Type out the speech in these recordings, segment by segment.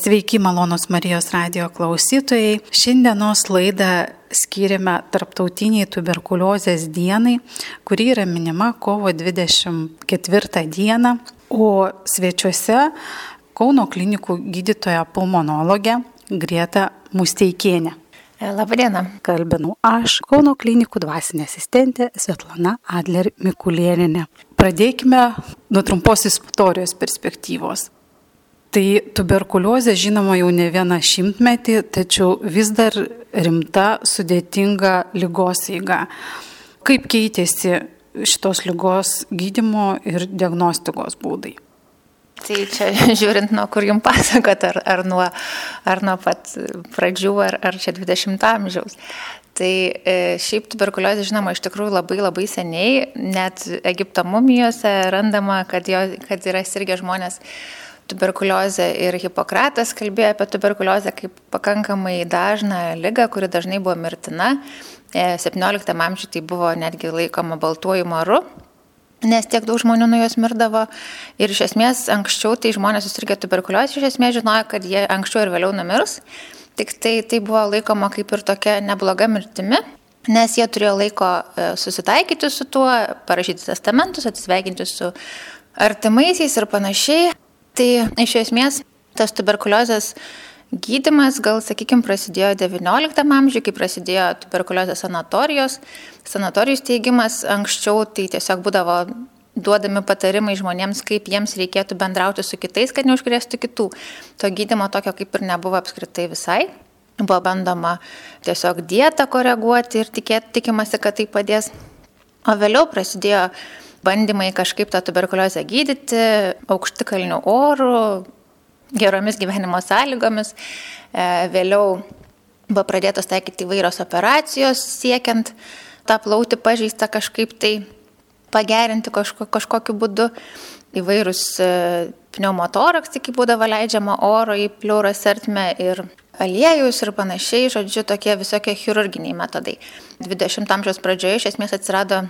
Sveiki, malonus Marijos radio klausytojai. Šiandienos laidą skiriame Tarptautiniai tuberkuliozės dienai, kuri yra minima kovo 24 dieną. O svečiuose Kauno klinikų gydytoja pulmonologė Grieta Musteikienė. Labadiena. Kalbinu aš, Kauno klinikų dvasinė asistentė Svetlana Adler Mikulėninė. Pradėkime nuo trumpos istorijos perspektyvos. Tai tuberkuliozė žinoma jau ne vieną šimtmetį, tačiau vis dar rimta, sudėtinga lygos eiga. Kaip keitėsi šitos lygos gydimo ir diagnostikos būdai? Tai čia žiūrint nuo kur jums pasakot, ar, ar, nuo, ar nuo pat pradžių, ar, ar čia 20 amžiaus. Tai e, šiaip tuberkuliozė, žinoma, iš tikrųjų labai labai seniai, net Egipto mumijose randama, kad, jo, kad yra sirgę žmonės tuberkuliozę ir Hipokratas kalbėjo apie tuberkuliozę kaip pakankamai dažną lygą, kuri dažnai buvo mirtina. 17 e, amžiuje tai buvo netgi laikoma baltuoju maru, nes tiek daug žmonių nuo jos mirdavo. Ir iš esmės anksčiau tai žmonės susirgę tuberkuliozę iš esmės žinojo, kad jie anksčiau ir vėliau numirs. Tik tai tai buvo laikoma kaip ir tokia nebloga mirtimi, nes jie turėjo laiko e, susitaikyti su tuo, parašyti testamentus, atsisveikinti su artimaisiais ir panašiai. Tai iš esmės tas tuberkuliozės Gydimas gal, sakykime, prasidėjo XIX amžiuje, kai prasidėjo tuberkuliozės sanatorijos. Sanatorijų steigimas anksčiau tai tiesiog būdavo duodami patarimai žmonėms, kaip jiems reikėtų bendrauti su kitais, kad neužkrėstų kitų. To gydimo tokio kaip ir nebuvo apskritai visai. Buvo bandoma tiesiog dietą koreguoti ir tikėt, tikimasi, kad tai padės. O vėliau prasidėjo bandymai kažkaip tą tuberkuliozę gydyti aukštikalnių orų, geromis gyvenimo sąlygomis. E, vėliau buvo pradėtos taikyti įvairios operacijos siekiant tą plauti pažeistą kažkaip tai pagerinti kažko, kažkokiu būdu. Įvairūs e, pneumotoraks, kai būdavo leidžiama oro į pliuras ertmę ir aliejus ir panašiai, žodžiu, tokie visokie chirurginiai metodai. 20 amžiaus pradžioje iš esmės atsirado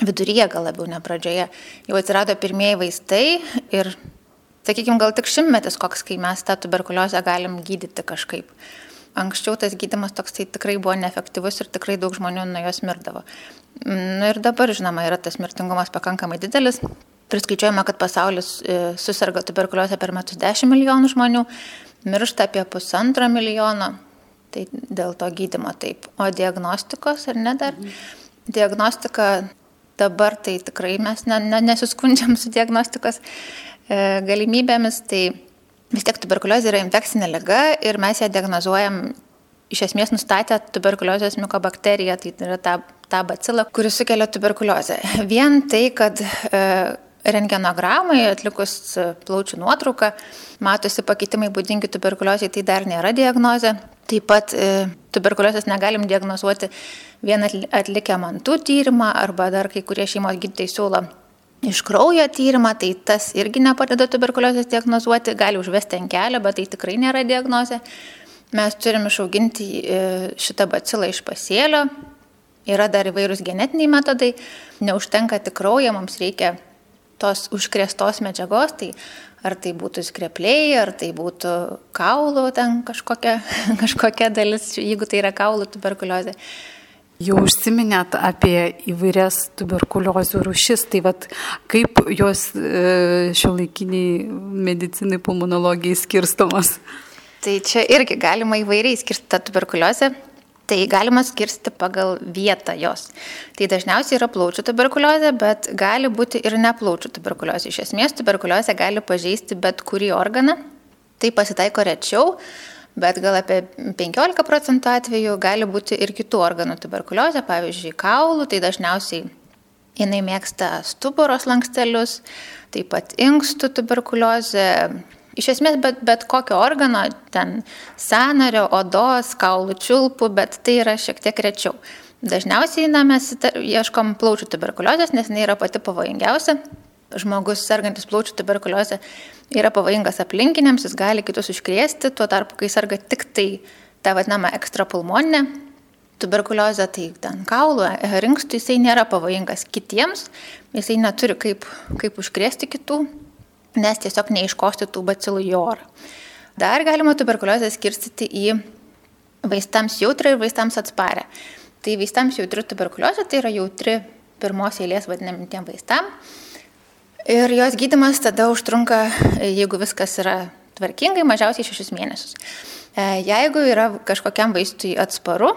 viduryje, gal labiau ne pradžioje, jau atsirado pirmieji vaistai ir sakykime, gal tik šimtmetis koks, kai mes tą tuberkuliozę galim gydyti kažkaip. Anksčiau tas gydimas toksai tikrai buvo neefektyvus ir tikrai daug žmonių nuo jos mirdavo. Na ir dabar, žinoma, yra tas mirtingumas pakankamai didelis. Priskaičiuojama, kad pasaulis e, susirga tuberkuliozę per metus 10 milijonų žmonių, miršta apie pusantro milijono. Tai dėl to gydimo taip. O diagnostikos ar ne dar? Mhm. Diagnostika dabar tai tikrai mes ne, ne, nesiskundžiam su diagnostikos E, galimybėmis, tai vis tiek tuberkuliozė yra infekcinė liga ir mes ją diagnozuojam iš esmės nustatę tuberkuliozės mikobakteriją, tai yra tą, tą bacilą, kuris sukelia tuberkuliozę. Vien tai, kad e, rengenogramai atlikus plaučių nuotrauką matosi pakitimai būdingi tuberkuliozijai, tai dar nėra diagnozė. Taip pat e, tuberkuliozės negalim diagnozuoti vien atlikę mantų tyrimą arba dar kai kurie šeimos gydytojai siūlo iš kraujo tyrimą, tai tas irgi nepadeda tuberkuliozės diagnozuoti, gali užvesti ant kelio, bet tai tikrai nėra diagnozė. Mes turim išauginti e, šitą bacilą iš pasėlio, yra dar įvairūs genetiniai metodai, neužtenka tik kraujo, mums reikia tos užkrėstos medžiagos, tai ar tai būtų skrepliai, ar tai būtų kaulų ten kažkokia, kažkokia dalis, jeigu tai yra kaulų tuberkuliozė. Jau užsiminėt apie įvairias tuberkuliozių rušis, tai vad kaip jos e, šio laikiniai medicinai pulmonologijai skirstomas? Tai čia irgi galima įvairiai skirti tą tuberkuliozę. Tai galima skirsti pagal vietą jos. Tai dažniausiai yra plaučių tuberkuliozė, bet gali būti ir neplaučių tuberkuliozė. Iš esmės tuberkuliozė gali pažeisti bet kurį organą. Tai pasitaiko rečiau, bet gal apie 15 procentų atvejų gali būti ir kitų organų tuberkuliozė, pavyzdžiui, kaulų, tai dažniausiai jinai mėgsta stuburos lankstelius, taip pat inkstų tuberkuliozė. Iš esmės, bet, bet kokio organo, ten sanario, odos, kaulų čiulpų, bet tai yra šiek tiek rečiau. Dažniausiai na, mes ieškom plaučių tuberkuliozės, nes jinai yra pati pavojingiausia žmogus sergantis plaučių tuberkuliozė yra pavojingas aplinkiniams, jis gali kitus užkrėsti, tuo tarpu, kai serga tik tai ta vadinama ekstrapulmoninė tuberkuliozė, tai ten kaulų, rinkstų, jisai nėra pavojingas kitiems, jisai neturi kaip, kaip užkrėsti kitų, nes tiesiog neiškosti tų bacilų į orą. Dar galima tuberkuliozę skirstyti į vaistams jautrį ir vaistams atsparę. Tai vaistams jautri tuberkuliozė tai yra jautri pirmos eilės vadinamintiem vaistam. Ir jos gydimas tada užtrunka, jeigu viskas yra tvarkingai, mažiausiai šešis mėnesius. E, jeigu yra kažkokiam vaistui atsparu,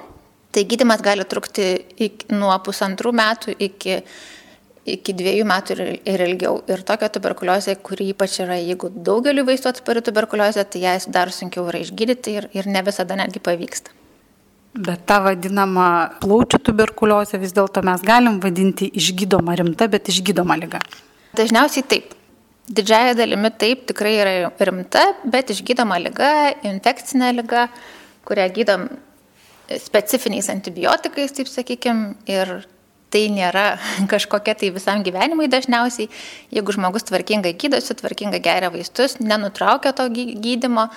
tai gydimas gali trukti iki, nuo pusantrų metų iki iki dviejų metų ir, ir ilgiau. Ir tokia tuberkuliozė, kuri ypač yra, jeigu daugeliu vaistų atspari tuberkuliozė, tai ją dar sunkiau yra išgydyti ir, ir ne visada netgi pavyksta. Bet tą vadinamą plaučių tuberkuliozę vis dėlto mes galim vadinti išgydoma rimta, bet išgydoma lyga. Dažniausiai taip. Didžiaja dalimi taip tikrai yra rimta, bet išgydoma lyga, infekcinė lyga, kurią gydom specifiniais antibiotikais, taip sakykime, ir tai nėra kažkokia tai visam gyvenimui dažniausiai. Jeigu žmogus tvarkingai gydosi, tvarkingai geria vaistus, nenutraukia to gydimo,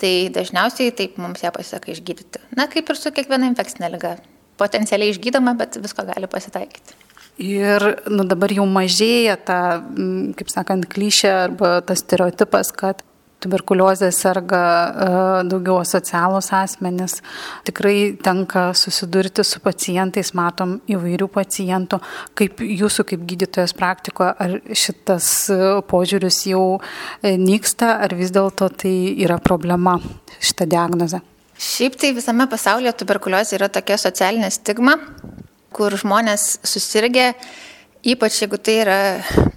tai dažniausiai taip mums ją pasiseka išgydyti. Na, kaip ir su kiekviena infekcinė lyga. Potencialiai išgydoma, bet visko gali pasitaikyti. Ir nu, dabar jau mažėja ta, kaip sakant, klišė arba tas stereotipas, kad tuberkuliozė serga e, daugiau asocialūs asmenys. Tikrai tenka susidurti su pacientais, matom įvairių pacientų. Kaip jūsų kaip gydytojas praktikoje, ar šitas e, požiūris jau e, nyksta, ar vis dėlto tai yra problema šitą diagnozę? Šiaip tai visame pasaulyje tuberkuliozė yra tokia socialinė stigma, kur žmonės susirgė Ypač jeigu tai yra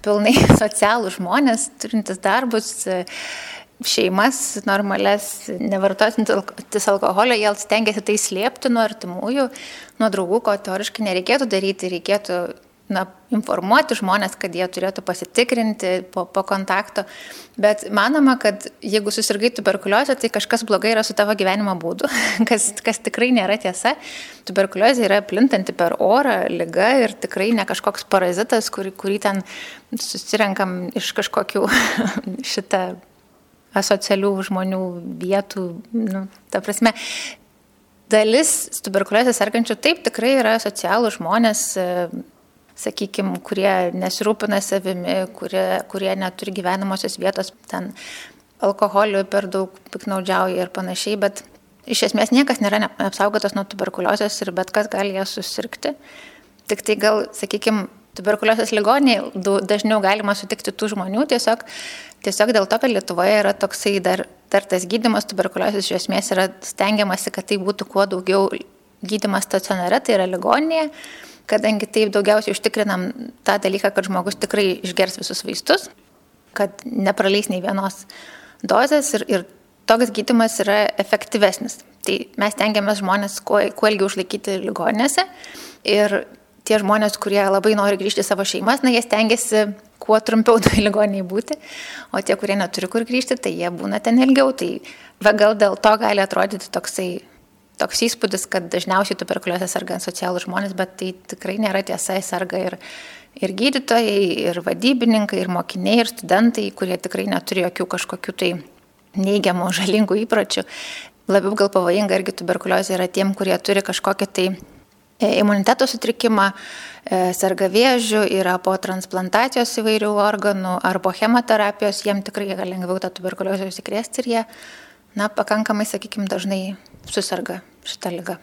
pilnai socialų žmonės, turintis darbus, šeimas normales, nevartojantis alkoholio, jie stengiasi tai slėpti nuo artimųjų, nuo draugų, ko teoriškai nereikėtų daryti, reikėtų na, informuoti žmonės, kad jie turėtų pasitikrinti po, po kontakto. Bet manoma, kad jeigu susirgai tuberkuliozę, tai kažkas blogai yra su tavo gyvenimo būdu, kas, kas tikrai nėra tiesa. Tuberkuliozė yra plintanti per orą lyga ir tikrai ne kažkoks parazitas, kurį, kurį ten susirenkam iš kažkokių šitą asocialių žmonių vietų. Nu, ta prasme, dalis tuberkuliozės sergančių taip tikrai yra socialų žmonės, e, sakykime, kurie nesirūpina savimi, kurie, kurie neturi gyvenamosios vietos, ten alkoholiu per daug piknaudžiauja ir panašiai, bet iš esmės niekas nėra apsaugotas nuo tuberkuliozės ir bet kas gali ją susirgti. Tik tai gal, sakykime, tuberkuliozės ligoniai dažniau galima sutikti tų žmonių tiesiog, tiesiog dėl to, kad Lietuvoje yra toksai dar, dar tas gydimas tuberkuliozės iš esmės yra stengiamasi, kad tai būtų kuo daugiau gydimas stacionare, tai yra ligoninėje, kadangi taip daugiausiai užtikrinam tą dalyką, kad žmogus tikrai išgers visus vaistus, kad nepraleis nei vienos dozės ir, ir toks gydimas yra efektyvesnis. Tai mes tengiamės žmonės kuo, kuo ilgiau išlaikyti ligoninėse ir tie žmonės, kurie labai nori grįžti į savo šeimas, na, jie stengiasi kuo trumpiau toj ligoniai būti, o tie, kurie neturi kur grįžti, tai jie būna ten ilgiau. Tai gal dėl to gali atrodyti toksai, toks įspūdis, kad dažniausiai tuberkuliozė serga socialų žmonės, bet tai tikrai nėra tiesa, serga ir, ir gydytojai, ir vadybininkai, ir mokiniai, ir studentai, kurie tikrai neturi jokių kažkokių tai neigiamų, žalingų įpročių. Labiau gal pavojinga irgi tuberkuliozė yra tiem, kurie turi kažkokią tai imuniteto sutrikimą, e, serga vėžių, yra po transplantacijos įvairių organų ar po chemoterapijos, jiem tikrai gali lengviau tą tuberkuliozę užsikrėsti ir jie, na, pakankamai, sakykime, dažnai susirga šitą lygą.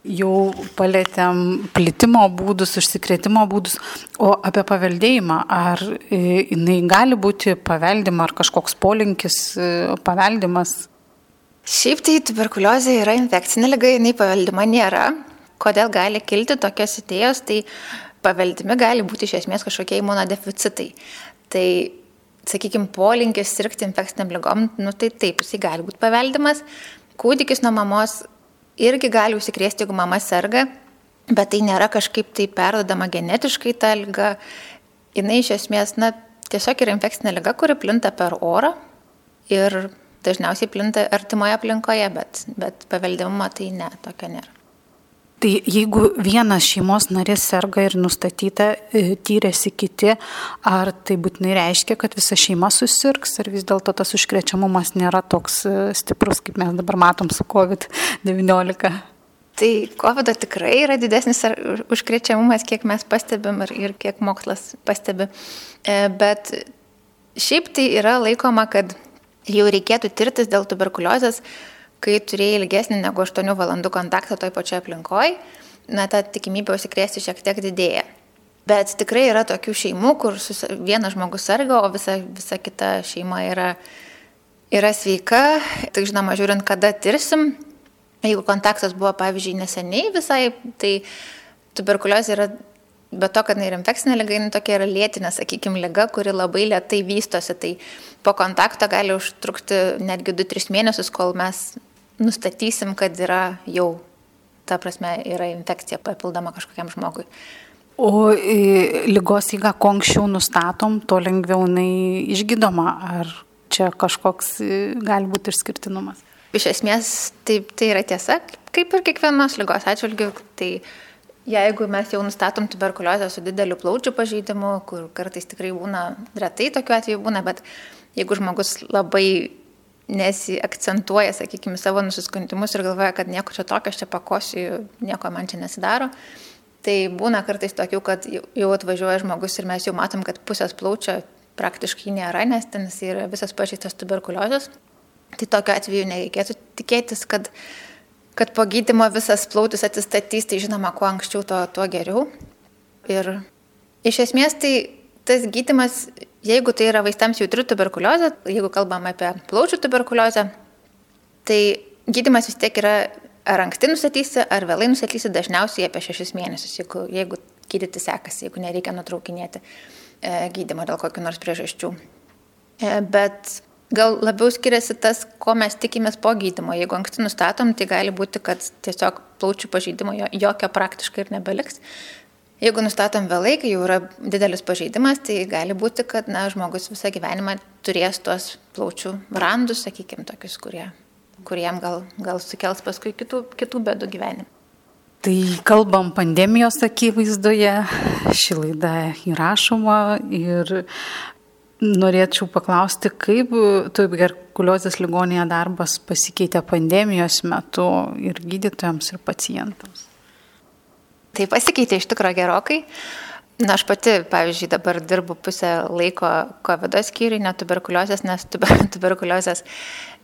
Jau palėtėm plitimo būdus, užsikrėtimo būdus, o apie paveldėjimą, ar e, jinai gali būti paveldima, ar kažkoks polinkis paveldimas? Šiaip tai tuberkuliozė yra infekcinė lyga, jinai paveldima nėra, kodėl gali kilti tokios idėjos, tai paveldimi gali būti iš esmės kažkokie imunodeficitai. Tai, sakykime, polinkis sirgti infekciniam lygom, nu tai taip, jisai gali būti paveldimas. Kūdikis nuo mamos irgi gali užsikrėsti, jeigu mama serga, bet tai nėra kažkaip tai perdodama genetiškai ta lyga. Jis iš esmės, na, tiesiog yra infekcinė lyga, kuri plinta per orą ir dažniausiai plinta artimoje aplinkoje, bet, bet paveldimumą tai ne, tokio nėra. Tai jeigu vienas šeimos narys serga ir nustatyta, e, tyrėsi kiti, ar tai būtinai reiškia, kad visa šeima susirgs, ar vis dėlto tas užkrečiamumas nėra toks e, stiprus, kaip mes dabar matom su COVID-19? Tai COVID tikrai yra didesnis užkrečiamumas, kiek mes pastebim ir, ir kiek mokslas pastebi. E, bet šiaip tai yra laikoma, kad jau reikėtų tirtis dėl tuberkuliozės, kai turėjai ilgesnį negu 8 valandų kontaktą toj pačioj aplinkoje, na, ta tikimybė užsikrėsti šiek tiek didėja. Bet tikrai yra tokių šeimų, kur vienas žmogus serga, o visa, visa kita šeima yra, yra sveika. Tai žinoma, žiūrint, kada tirsim, jeigu kontaktas buvo, pavyzdžiui, neseniai visai, tai tuberkuliozė yra, be to, kad tai yra infekcinė lyga, jinai tokia yra lėtinė, sakykime, lyga, kuri labai lietai vystosi. Tai po kontakto gali užtrukti netgi 2-3 mėnesius, kol mes nustatysim, kad yra jau, ta prasme, yra infekcija papildoma kažkokiam žmogui. O lygos įga, kuo anksčiau nustatom, tuo lengviau jinai išgydoma. Ar čia kažkoks gali būti išskirtinumas? Iš esmės, tai, tai yra tiesa, kaip ir kiekvienos lygos atžvilgių. Tai jeigu mes jau nustatom tuberkuliozę su dideliu plaučių pažeidimu, kur kartais tikrai būna, retai tokiu atveju būna, bet jeigu žmogus labai nesiakcentuoja, sakykime, savo nusiskundimus ir galvoja, kad nieko čia tokio, aš čia pakosiu, nieko man čia nesidaro, Tai būna kartais tokių, kad jau atvažiuoja žmogus ir mes jau matom, kad pusės plaučio praktiškai nėra, nes ten jis yra visas pažįstas tuberkuliozės. Tai tokiu atveju nereikėtų tikėtis, kad, kad po gydimo visas plautis atsistatys, tai žinoma, kuo anksčiau, tuo, tuo geriau. Ir iš esmės tai tas gydimas, jeigu tai yra vaistams jautri tuberkuliozė, jeigu kalbam apie plaučių tuberkuliozę, tai gydimas vis tiek yra ar anksti nustatysi, ar vėlai nustatysi, dažniausiai apie šešis mėnesius, jeigu, jeigu gydyti sekasi, jeigu nereikia nutraukinėti e, gydimo dėl kokių nors priežasčių. E, bet gal labiau skiriasi tas, ko mes tikimės po gydimo. Jeigu anksti nustatom, tai gali būti, kad tiesiog plaučių pažeidimo jokio praktiškai ir nebeliks. Jeigu nustatom vėlai, kai jau yra didelis pažeidimas, tai gali būti, kad na, žmogus visą gyvenimą turės tuos plaučių randus, sakykime, tokius, kurie kuriem gal, gal sukels paskui kitų, kitų bedų gyvenimą. Tai kalbam pandemijos akivaizdoje, ši laida įrašoma ir norėčiau paklausti, kaip tuberkuliozės ligonėje darbas pasikeitė pandemijos metu ir gydytojams, ir pacientams. Tai pasikeitė iš tikrųjų gerokai. Na, aš pati, pavyzdžiui, dabar dirbu pusę laiko COVID skyriui, ne tuberkuliozės, nes tuberkuliozės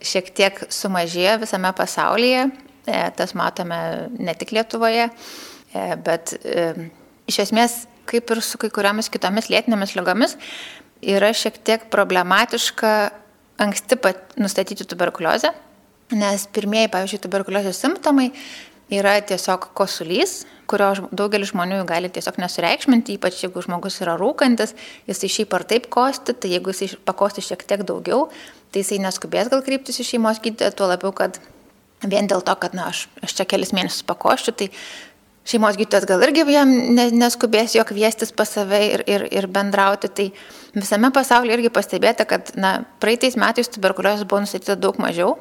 šiek tiek sumažėjo visame pasaulyje, e, tas matome ne tik Lietuvoje, e, bet e, iš esmės, kaip ir su kai kuriomis kitomis lėtinėmis lygomis, yra šiek tiek problematiška anksti nustatyti tuberkuliozę, nes pirmieji, pavyzdžiui, tuberkuliozės simptomai yra tiesiog kosulys, kurio daugelis žmonių gali tiesiog nesureikšminti, ypač jeigu žmogus yra rūkantis, jisai šiaip ar taip kosti, tai jeigu jisai pakosti šiek tiek daugiau, tai jisai neskubės gal kryptis į šeimos gydytoją, tuo labiau, kad vien dėl to, kad na, aš, aš čia kelis mėnesius pakoščiu, tai šeimos gydytojas gal irgi jam neskubės jo kviestis pas save ir, ir, ir bendrauti. Tai visame pasaulyje irgi pastebėta, kad na, praeitais metais tuberkuliozės buvo nustatyta daug mažiau,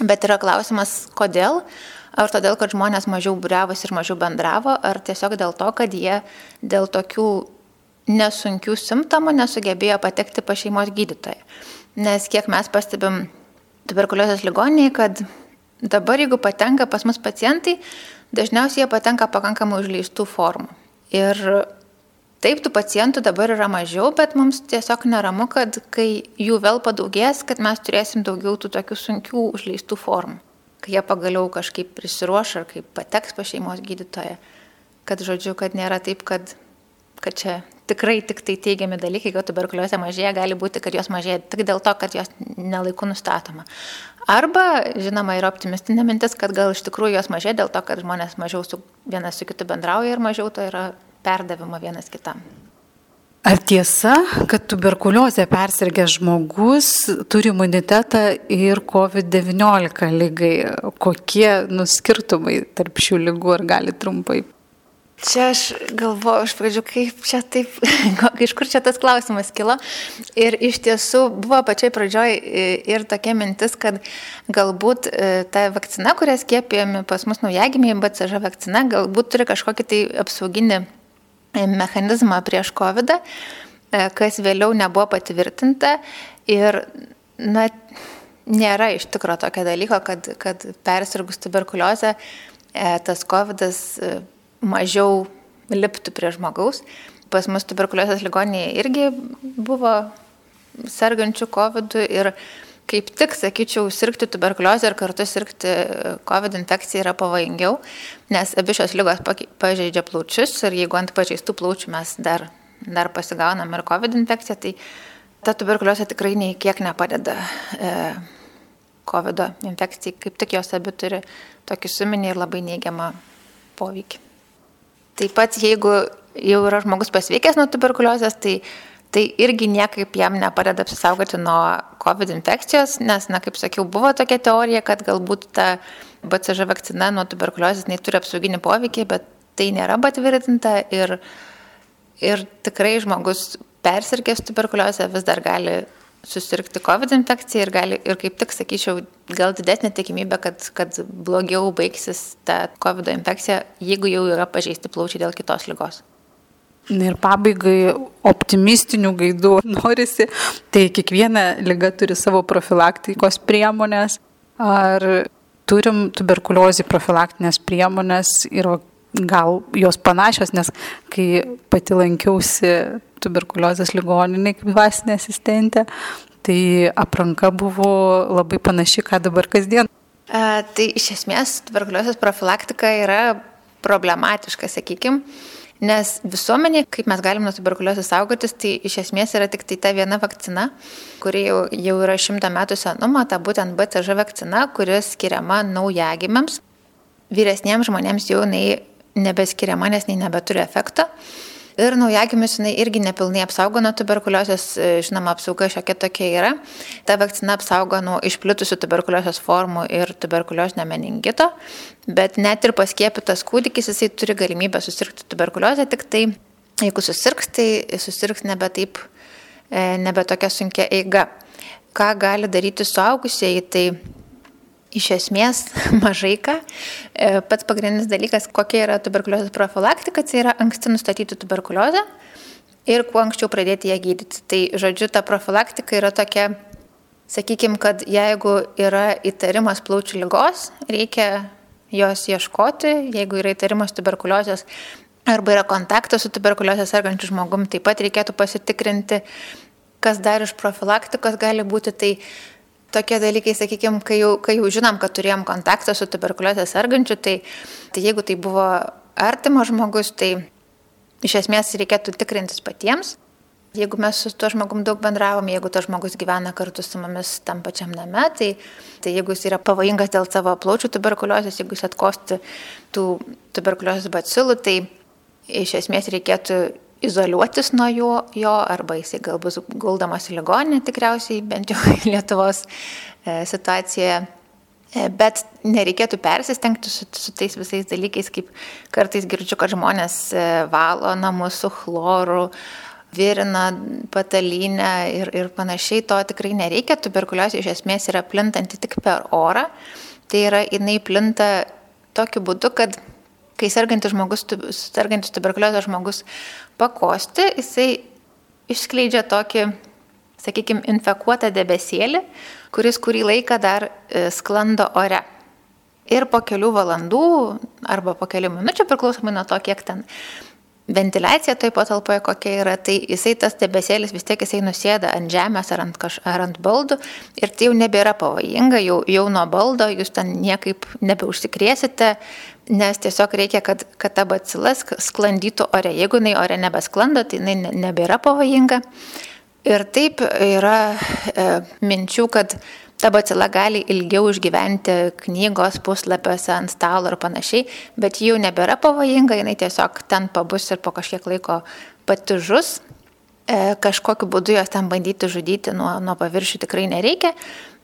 bet yra klausimas, kodėl. Ar todėl, kad žmonės mažiau būriavosi ir mažiau bendravo, ar tiesiog dėl to, kad jie dėl tokių nesunkių simptomų nesugebėjo patekti pa šeimos gydytoją. Nes kiek mes pastebim tuberkuliozės ligoniniai, kad dabar jeigu patenka pas mus pacientai, dažniausiai jie patenka pakankamai užleistų formų. Ir taip, tų pacientų dabar yra mažiau, bet mums tiesiog neramu, kad kai jų vėl padaugės, kad mes turėsim daugiau tų tokių sunkių užleistų formų kai jie pagaliau kažkaip prisiruoš ar kaip pateks pa šeimos gydytoją, kad žodžiu, kad nėra taip, kad, kad čia tikrai tik tai teigiami dalykai, kad tuberkuliozė mažėja, gali būti, kad jos mažėja tik dėl to, kad jos nelaikų nustatoma. Arba, žinoma, yra optimistinė mintis, kad gal iš tikrųjų jos mažėja dėl to, kad žmonės mažiau su vienas su kitu bendrauja ir mažiau to yra perdavimo vienas kitam. Ar tiesa, kad tuberkuliozė persirgęs žmogus turi imunitetą ir COVID-19 lygai? Kokie nuskirtumai tarp šių lygų ar gali trumpai? Čia aš galvoju, iš pradžių, kaip čia taip, iš kur čia tas klausimas kilo. Ir iš tiesų buvo pačioj pradžioj ir tokia mintis, kad galbūt e, ta vakcina, kurią skiepijami pas mus naujagimiai, BCŽ vakcina, galbūt turi kažkokį tai apsauginį mechanizmą prieš COVID, e, kas vėliau nebuvo patvirtinta. Ir, na, nėra iš tikro tokio dalyko, kad, kad persirgus tuberkuliozę e, tas COVID e, mažiau liptų prie žmogaus. Pas mus tuberkuliozės ligoninėje irgi buvo sergančių COVID ir kaip tik, sakyčiau, sirgti tuberkuliozę ir kartu sirgti COVID infekciją yra pavojingiau, nes abi šios lygos pažeidžia plaučius ir jeigu ant pažeistų plaučių mes dar, dar pasigaunam ir COVID infekciją, tai ta tuberkuliozė tikrai nei kiek nepadeda e, COVID infekcijai, kaip tik jos abi turi tokį suminį ir labai neigiamą poveikį. Taip pat jeigu jau yra žmogus pasveikęs nuo tuberkuliozės, tai tai irgi niekaip jam nepadeda apsisaugoti nuo COVID infekcijos, nes, na, kaip sakiau, buvo tokia teorija, kad galbūt ta BCŽ vakcina nuo tuberkuliozės neturi apsauginį poveikį, bet tai nėra patvirtinta ir, ir tikrai žmogus persirgęs tuberkuliozę vis dar gali susirgti COVID infekciją ir, gali, ir kaip tik sakyčiau, gal didesnė tikimybė, kad, kad blogiau baigsis ta COVID infekcija, jeigu jau yra pažeisti plaučiai dėl kitos lygos. Ir pabaigai optimistinių gaidų norisi, tai kiekviena lyga turi savo profilaktikos priemonės. Ar turim tuberkuliozį profilaktinės priemonės ir gal jos panašios, nes kai pati lankiausi tuberkuliozės ligoninė kaip dvasinė asistentė, tai apranka buvo labai panaši, ką dabar kasdien. A, tai iš esmės tuberkuliozės profilaktika yra problematiška, sakykime Nes visuomenė, kaip mes galim nuo tuberkuliozės saugotis, tai iš esmės yra tik tai ta viena vakcina, kuri jau, jau yra šimtą metų senumo, ta būtent BCŽ vakcina, kuri skiriama naujagimiams. Vyresniems žmonėms jau jinai nebeskiriama, nes jinai nebeturi efekto. Ir naujagimius jinai irgi nepilnai apsaugo nuo tuberkuliozės, e, žinoma, apsauga šiokia tokia yra. Ta vakcina apsaugo nuo išplitusių tuberkuliozės formų ir tuberkuliozinio meningito, bet net ir paskiepytas kūdikis jisai turi galimybę susirgti tuberkuliozę, tik tai jeigu susirgs, tai susirgs nebe taip, e, nebe tokia sunkia eiga. Ką gali daryti suaugusieji, tai Iš esmės mažai ką. E, pats pagrindinis dalykas, kokia yra tuberkuliozės profilaktika, tai yra anksti nustatyti tuberkuliozę ir kuo anksčiau pradėti ją gydyti. Tai žodžiu, ta profilaktika yra tokia, sakykime, kad jeigu yra įtarimas plaučių lygos, reikia jos ieškoti, jeigu yra įtarimas tuberkuliozės arba yra kontaktas su tuberkuliozės sergančiu žmogum, taip pat reikėtų pasitikrinti, kas dar iš profilaktikos gali būti. Tai tokie dalykai, sakykime, kai jau, kai jau žinom, kad turėjom kontaktą su tuberkuliozė sergančiu, tai, tai jeigu tai buvo artimas žmogus, tai iš esmės reikėtų tikrintis patiems. Jeigu mes su tuo žmogum daug bendravom, jeigu tas žmogus gyvena kartu su mumis tam pačiam name, tai, tai jeigu jis yra pavojingas dėl savo plaučių tuberkuliozės, jeigu jis atkosti tų tuberkuliozės bacilų, tai iš esmės reikėtų izoliuotis nuo jo, jo arba jisai gal bus guldamas į ligoninę tikriausiai, bent jau Lietuvos e, situacijoje. E, bet nereikėtų persistengti su, su tais visais dalykais, kaip kartais girdžiu, kad žmonės e, valo namus su chloru, virina patalynę ir, ir panašiai. To tikrai nereikia. Tuberkuliozė iš esmės yra plintanti tik per orą. Tai yra, jinai plinta tokiu būdu, kad kai sergantis žmogus, sergantis tuberkuliozė žmogus pakosti, jisai išskleidžia tokį, sakykime, infekuotą debesėlį, kuris kurį laiką dar e, sklando ore. Ir po kelių valandų arba po kelių minučių, priklausomai nuo to, kiek ten ventiliacija toj patalpoje kokia yra, tai jisai tas debesėlis vis tiek jisai nusėda ant žemės ar ant, kaž, ar ant baldų ir tai jau nebėra pavojinga, jau, jau nuo baldo jūs ten niekaip nebeužsikrėsite, nes tiesiog reikia, kad, kad ta bacila sklandytų ore. Jeigu jinai ore nebesklando, tai jinai nebėra pavojinga. Ir taip yra e, minčių, kad ta bacila gali ilgiau išgyventi knygos puslapiuose ant stalo ir panašiai, bet jau nebėra pavojinga, jinai tiesiog ten pabus ir po kažkiek laiko pati žus. E, kažkokiu būdu jos ten bandyti žudyti nuo, nuo paviršių tikrai nereikia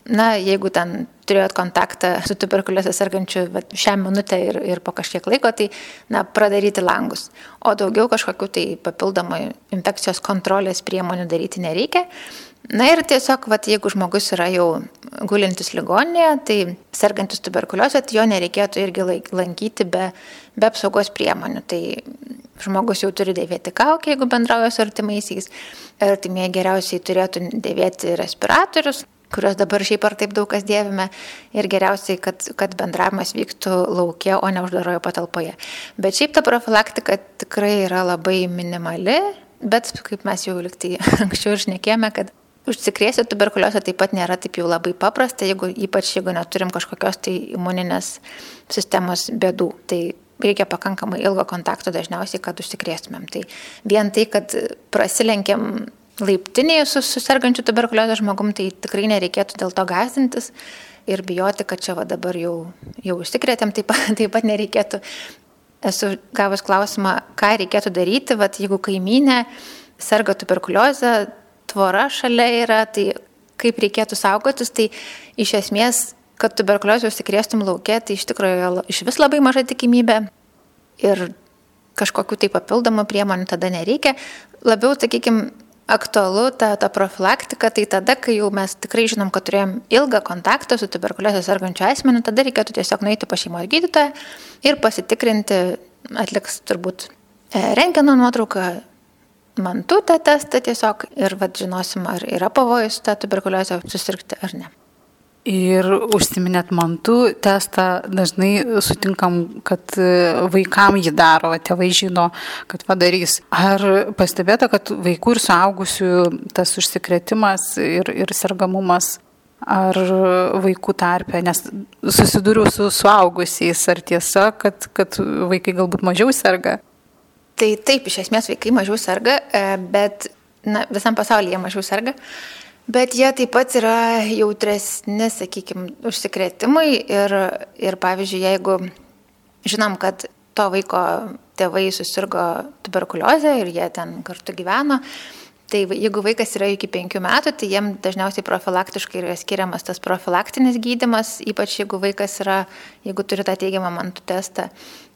na, jeigu ten turėjot kontaktą su tuberkuliozė sergančiu šią minutę ir, ir po kažkiek laiko, tai, na, pradaryti langus. O daugiau kažkokių tai papildomų infekcijos kontrolės priemonių daryti nereikia. Na ir tiesiog, vat, jeigu žmogus yra jau gulintis ligoninėje, tai sergantis tuberkuliozė, tai jo nereikėtų irgi lankyti be, be apsaugos priemonių. Tai žmogus jau turi dėvėti kaukę, jeigu bendrauja su artimaisiais. Artimieji geriausiai turėtų dėvėti respiratorius, kuriuos dabar šiaip ar taip daug kas dėvime ir geriausiai, kad, kad bendravimas vyktų laukia, o ne uždarojo patalpoje. Bet šiaip ta profilaktika tikrai yra labai minimali, bet kaip mes jau liktai anksčiau ir šnekėjome, kad Užsikrėsti tuberkuliozę taip pat nėra taip jau labai paprasta, jeigu, ypač jeigu neturim kažkokios tai imuninės sistemos bėdų. Tai reikia pakankamai ilgo kontakto dažniausiai, kad užsikrėstumėm. Tai vien tai, kad prasilenkiam laiptinėje su susirgančiu tuberkuliozę žmogum, tai tikrai nereikėtų dėl to gazdintis ir bijoti, kad čia va dabar jau, jau užsikrėtėm, taip, taip pat nereikėtų. Esu gavus klausimą, ką reikėtų daryti, va jeigu kaimynė serga tuberkuliozę, tvora šalia yra, tai kaip reikėtų saugotis, tai iš esmės kad tuberkuliozę užsikrėstum laukia, tai iš tikrųjų iš vis labai maža tikimybė ir kažkokių tai papildomų priemonių tada nereikia. Labiau, sakykime, aktualu ta, ta profilaktika, tai tada, kai jau mes tikrai žinom, kad turėjom ilgą kontaktą su tuberkuliozę sergančiu asmeniu, tada reikėtų tiesiog nueiti pas šeimos gydytoją ir pasitikrinti, atliks turbūt e, rengeno nuotrauką, mantutą testą tiesiog ir vad žinosim, ar yra pavojus tą tuberkuliozę susirgti ar ne. Ir užsiminėt mantų testą, dažnai sutinkam, kad vaikam jį daro, tėvai žino, kad padarys. Ar pastebėta, kad vaikų ir suaugusių tas užsikretimas ir, ir sergamumas ar vaikų tarpe, nes susidūriau su suaugusiais, ar tiesa, kad, kad vaikai galbūt mažiau serga? Tai taip, iš esmės vaikai mažiau serga, e, bet na, visam pasaulyje mažiau serga. Bet jie taip pat yra jautresni, sakykime, užsikrėtimui ir, ir pavyzdžiui, jeigu žinom, kad to vaiko tėvai susirgo tuberkuliozę ir jie ten kartu gyveno, tai jeigu vaikas yra iki penkių metų, tai jiem dažniausiai profilaktiškai yra skiriamas tas profilaktinis gydimas, ypač jeigu vaikas yra, jeigu turi tą teigiamą mantų testą.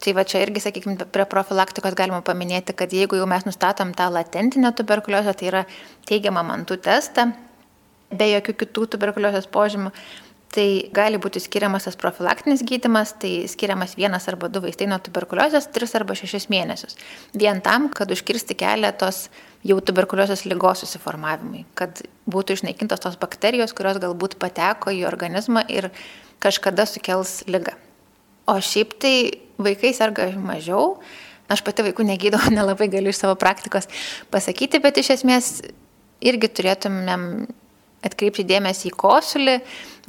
Tai va čia irgi, sakykime, prie profilaktikos galima paminėti, kad jeigu jau mes nustatom tą latentinę tuberkuliozę, tai yra teigiamą mantų testą, be jokių kitų tuberkuliozės požymių. Tai gali būti skiriamas tas profilaktinis gydimas, tai skiriamas vienas arba du vaistai nuo tuberkuliozės, tris arba šešis mėnesius. Vien tam, kad užkirsti kelią tos jau tuberkuliozės lygos susiformavimui, kad būtų išnaikintos tos bakterijos, kurios galbūt pateko į organizmą ir kažkada sukels lygą. O šiaip tai vaikai serga mažiau. Aš pati vaikų negydau, nelabai galiu iš savo praktikos pasakyti, bet iš esmės irgi turėtumėm atkreipti dėmesį į kosulį,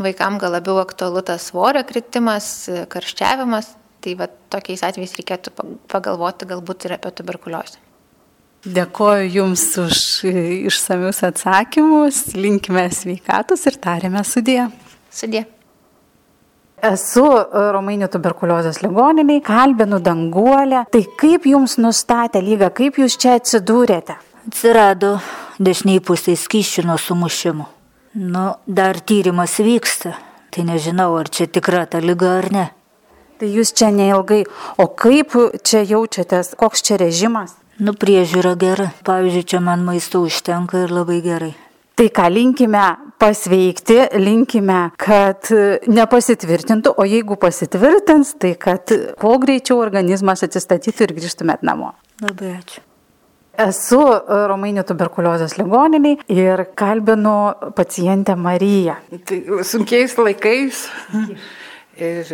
vaikam gal labiau aktualu tas svorio kritimas, karščiavimas, tai va tokiais atvejais reikėtų pagalvoti galbūt ir apie tuberkuliozę. Dėkoju Jums už išsamius atsakymus, linkime sveikatos ir tarėme sudė. Sudė. Esu Romainių tuberkuliozės ligoniniai, kalbinu danguolę. Tai kaip Jums nustatė lygą, kaip Jūs čia atsidūrėte? Atsirado dešiniai pusė skyšių nuo sumušimų. Nu, dar tyrimas vyksta, tai nežinau, ar čia tikra ta lyga ar ne. Tai jūs čia neilgai, o kaip čia jaučiatės, koks čia režimas? Nu, priežiūra gera. Pavyzdžiui, čia man maisto užtenka ir labai gerai. Tai ką linkime pasveikti, linkime, kad nepasitvirtintų, o jeigu pasitvirtins, tai kad kuo greičiau organizmas atsistatytų ir grįžtumėt namo. Labai ačiū. Esu e, Romainių tuberkuliozės ligoniniai ir kalbinu pacientę Mariją. Tai sunkiais laikais. Ir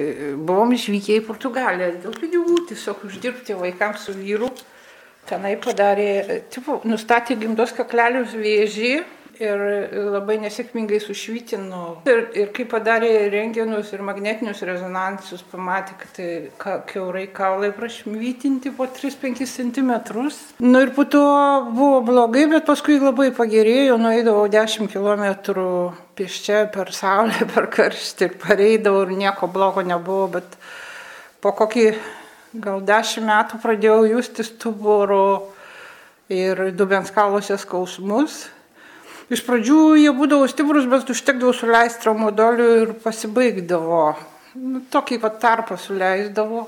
buvom išvykę į Portugaliją dėl pinigų, tiesiog uždirbti vaikams su vyru. Tenai padarė, tipo, nustatė gimdos kaklelius vėžį ir labai nesėkmingai sušvitino. Ir, ir kai padarė rengenus ir magnetinius rezonansus, pamatė, kad tai ka, keurai kaulai prašvytinti po 3-5 cm. Nu ir po to buvo blogai, bet paskui labai pagerėjo, nueidavau 10 km pieščia per saulę, per karštį ir pareidavau ir nieko blogo nebuvo, bet po kokį gal 10 metų pradėjau justi stuburo ir dubens kaluose skausmus Iš pradžių jie būdavo stiprus, bet užtekdavo suleisti traumodolių ir pasibaigdavo. Nu, tokį pat tarpą suleisdavo.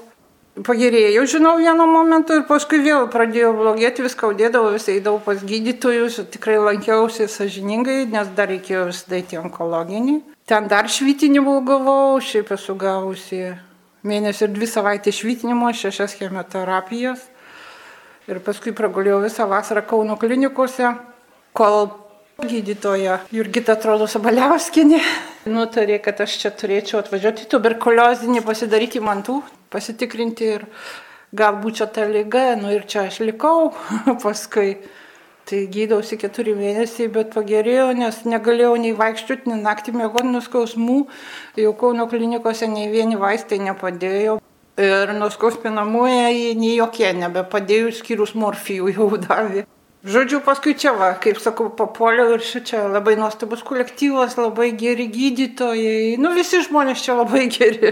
Pagerėjau, žinau, vienu momentu ir paskui vėl pradėjo blogėti, viską audėdavo, vis eidavau pas gydytojus, tikrai lankiausi sažiningai, nes dar reikėjo į onkologinį. Ten dar švitinimų gavau, šiaip esu gavusi mėnesį ir dvi savaitės švitinimo, šešias chemoterapijas. Ir paskui pragulėjau visą vasarą Kauno klinikose, kol Gydytoja Jurgita atrodo Sabaliauskinė nutarė, kad aš čia turėčiau atvažiuoti tuberkuliozinį, pasidaryti mantų, pasitikrinti ir galbūt čia ta lyga, nu ir čia aš likau paskui. Tai gydausi keturi mėnesiai, bet pagerėjo, nes negalėjau nei vaikščioti, nei naktį mėgoti nuskausmų. Jau Kauno klinikose nei vieni vaistai nepadėjo. Ir nuskausminamuoja nei jokie nebepadėjo, skyrus morfijų jau davė. Žodžiu, paskui čia va, kaip sakau, papuoliau ir čia labai nuostabus kolektyvas, labai geri gydytojai. Nu, visi žmonės čia labai geri.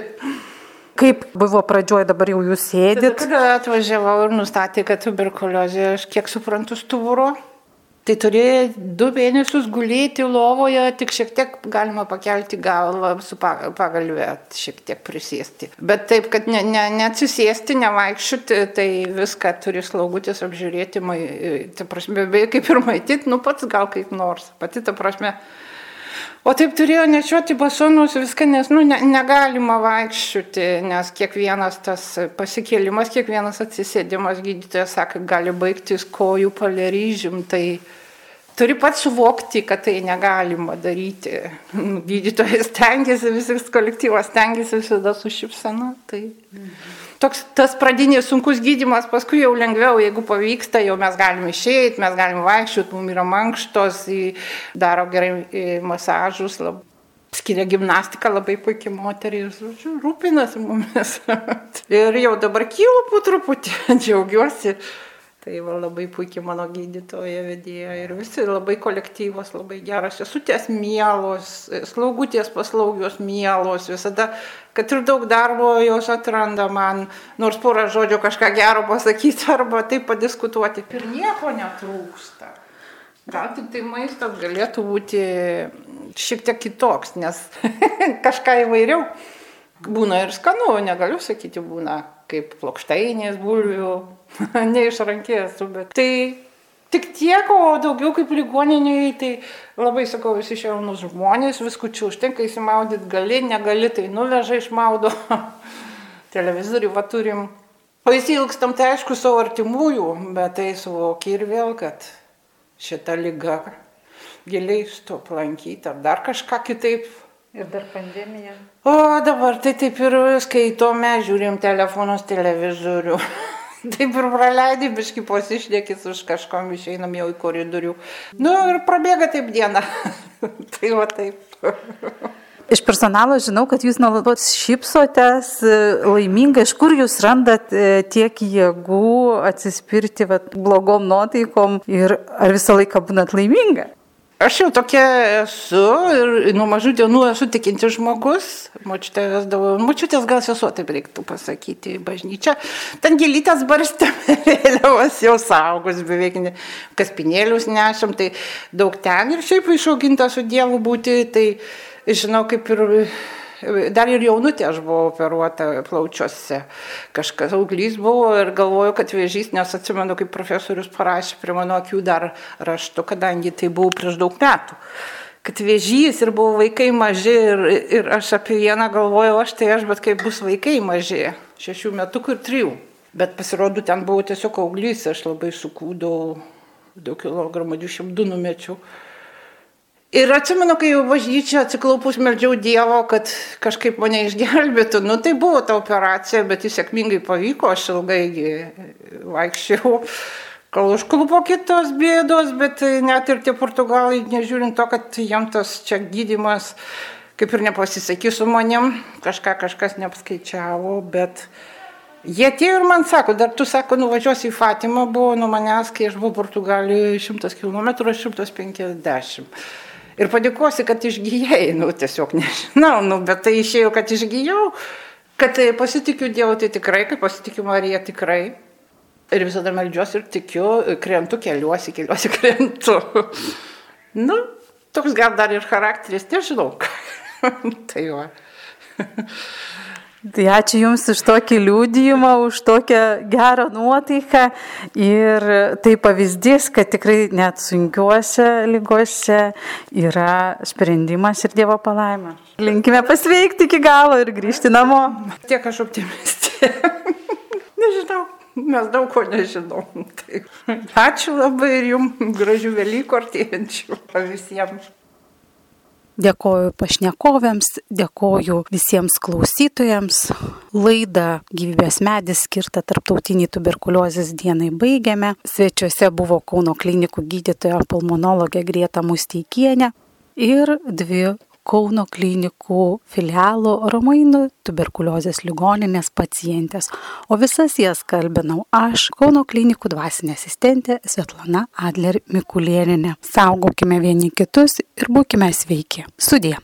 Kaip buvo pradžioje, dabar jau jūs sėdit? Kada atvažiavau ir nustatė, kad tuberkuliozė, aš kiek suprantu, stuburo. Tai turėjo du mėnesius gulėti lovoje, tik šiek tiek galima pakelti galvą su pagalvė, šiek tiek prisėsti. Bet taip, kad ne, ne, neatsisėsti, nevaikščioti, tai viską turi slaugutis apžiūrėti, tai prasme, beje, kaip ir maityti, nu pats gal kaip nors, pati ta prasme. O taip turėjo nešioti basonus viską, nes nu, ne, negalima vaikščioti, nes kiekvienas tas pasikėlimas, kiekvienas atsisėdimas gydytojas sako, gali baigtis kojų paleryžim. Tai turi pats suvokti, kad tai negalima daryti. Gydytojas stengiasi, visas kolektyvas stengiasi visada su šipsena. Tai toks tas pradinis sunkus gydimas, paskui jau lengviau, jeigu pavyksta, jau mes galime išeiti, mes galime vaikščioti, mums yra mankštos, daro gerai masažus, lab, skiria gimnastiką labai puikiai moteris, rūpinasi mumis. Ir jau dabar kylu po truputį, džiaugiuosi. Tai va, labai puikiai mano gydytoja vedėja ir visi labai kolektyvos, labai geras, sesutės mielos, slaugutės paslaugios mielos, visada, kad ir daug darbo jos atranda man, nors porą žodžių kažką gero pasakyti arba taip padiskutuoti. Ir nieko netrūksta. Gal tik tai maistas galėtų būti šiek tiek kitoks, nes kažką įvairiau. Būna ir skanu, negaliu sakyti, būna kaip plokštainės bulvių, ne iš rankės, bet tai tik tiek, o daugiau kaip ligoniniai, tai labai sakau, visi šiaunus žmonės, viskučių užtenka įsimaudyti, gali, negali, tai nuveža išmaudo. Televizorių va turim. O įsilgstam tai aišku savo artimųjų, bet tai suvoki ir vėl, kad šita lyga giliai su aplankyti ar dar kažką kitaip Ir dar pandemija. O dabar tai taip ir skaitome, žiūrim telefonus, televizorių. taip ir praleidai, biški posišnekis už kažkom išeinam jau į koridorių. Nu ir prabėga taip diena. tai va taip. Iš personalo žinau, kad jūs nuolatos šypsotės, laimingai, iš kur jūs randat e, tiek jėgų atsispirti vat, blogom nuotaikom ir ar visą laiką būnat laiminga? Aš jau tokia esu ir nuo mažų dienų esu tikinti žmogus. Močiutė vesdavo, močiutės gal sesuo taip reiktų pasakyti, bažnyčia. Ten gelytės barstėm, vėliavas jau saugus, beveik ne, kaspinėlius nešam, tai daug ten ir šiaip išauginta su Dievu būti, tai žinau kaip ir dar ir jaunutė aš buvau operuota plaučiuose. Kažkas auglys buvo ir galvoju, kad vėžys, nes atsimenu, kaip profesorius parašė prie mano akių dar raštu, kadangi tai buvo prieš daug metų. Kad vėžys ir buvo vaikai maži ir, ir aš apie vieną galvojau, aš tai aš, bet kaip bus vaikai maži, šešių metų ir trijų. Bet pasirodo, ten buvo tiesiog auglys, aš labai sukūdau, daug kilogramų, 202 numečiau. Ir atsimenu, kai jau bažnyčia atsiklaupus meldžiau Dievo, kad kažkaip mane išgelbėtų. Nu, tai buvo ta operacija, bet jis sėkmingai pavyko, aš ilgai vaikščiau, kol užklupo kitos bėdos, bet net ir tie portugalai, nežiūrint to, kad jam tas čia gydimas kaip ir nepasisakys su manim, kažką kažkas neapskaičiavo, bet jie atėjo ir man sako, dar tu sako, nuvažiuosi į Fatimą, buvo nuo manęs, kai aš buvau Portugalijoje 100 km, 150 ir padėkosi, kad išgyjai, nu tiesiog nežinau, nu, bet tai išėjo, kad išgyjau, kad tai pasitikiu Dievu, tai tikrai, kad pasitikiu Mariją tikrai. Ir visada melžiuosi ir tikiu, krentu, keliuosi, keliuosi, krentu. nu, toks gal dar ir charakteris, nežinau. tai va. Tai ačiū Jums už tokį liūdėjimą, už tokią gerą nuotaiką ir tai pavyzdys, kad tikrai net sunkiuose lygose yra sprendimas ir Dievo palaima. Linkime pasveikti iki galo ir grįžti namo. Tiek aš optimistė. Nežinau. Mes daug ko nežinom. Tai ačiū labai ir jums gražių Velykų artėjančių visiems. Dėkoju pašnekovėms, dėkoju visiems klausytojams. laidą Gyvybės medis skirtą tarptautiniai tuberkuliozės dienai baigiame. Svečiuose buvo Kauno klinikų gydytoja pulmonologė Grieta Musteikienė ir dvi Kauno klinikų filialo Romainų tuberkuliozės ligoninės pacientės, o visas jas kalbinau aš, Kauno klinikų dvasinė asistentė Svetlana Adler Mikulieninė. Saugokime vieni kitus ir būkime sveiki. Sudė.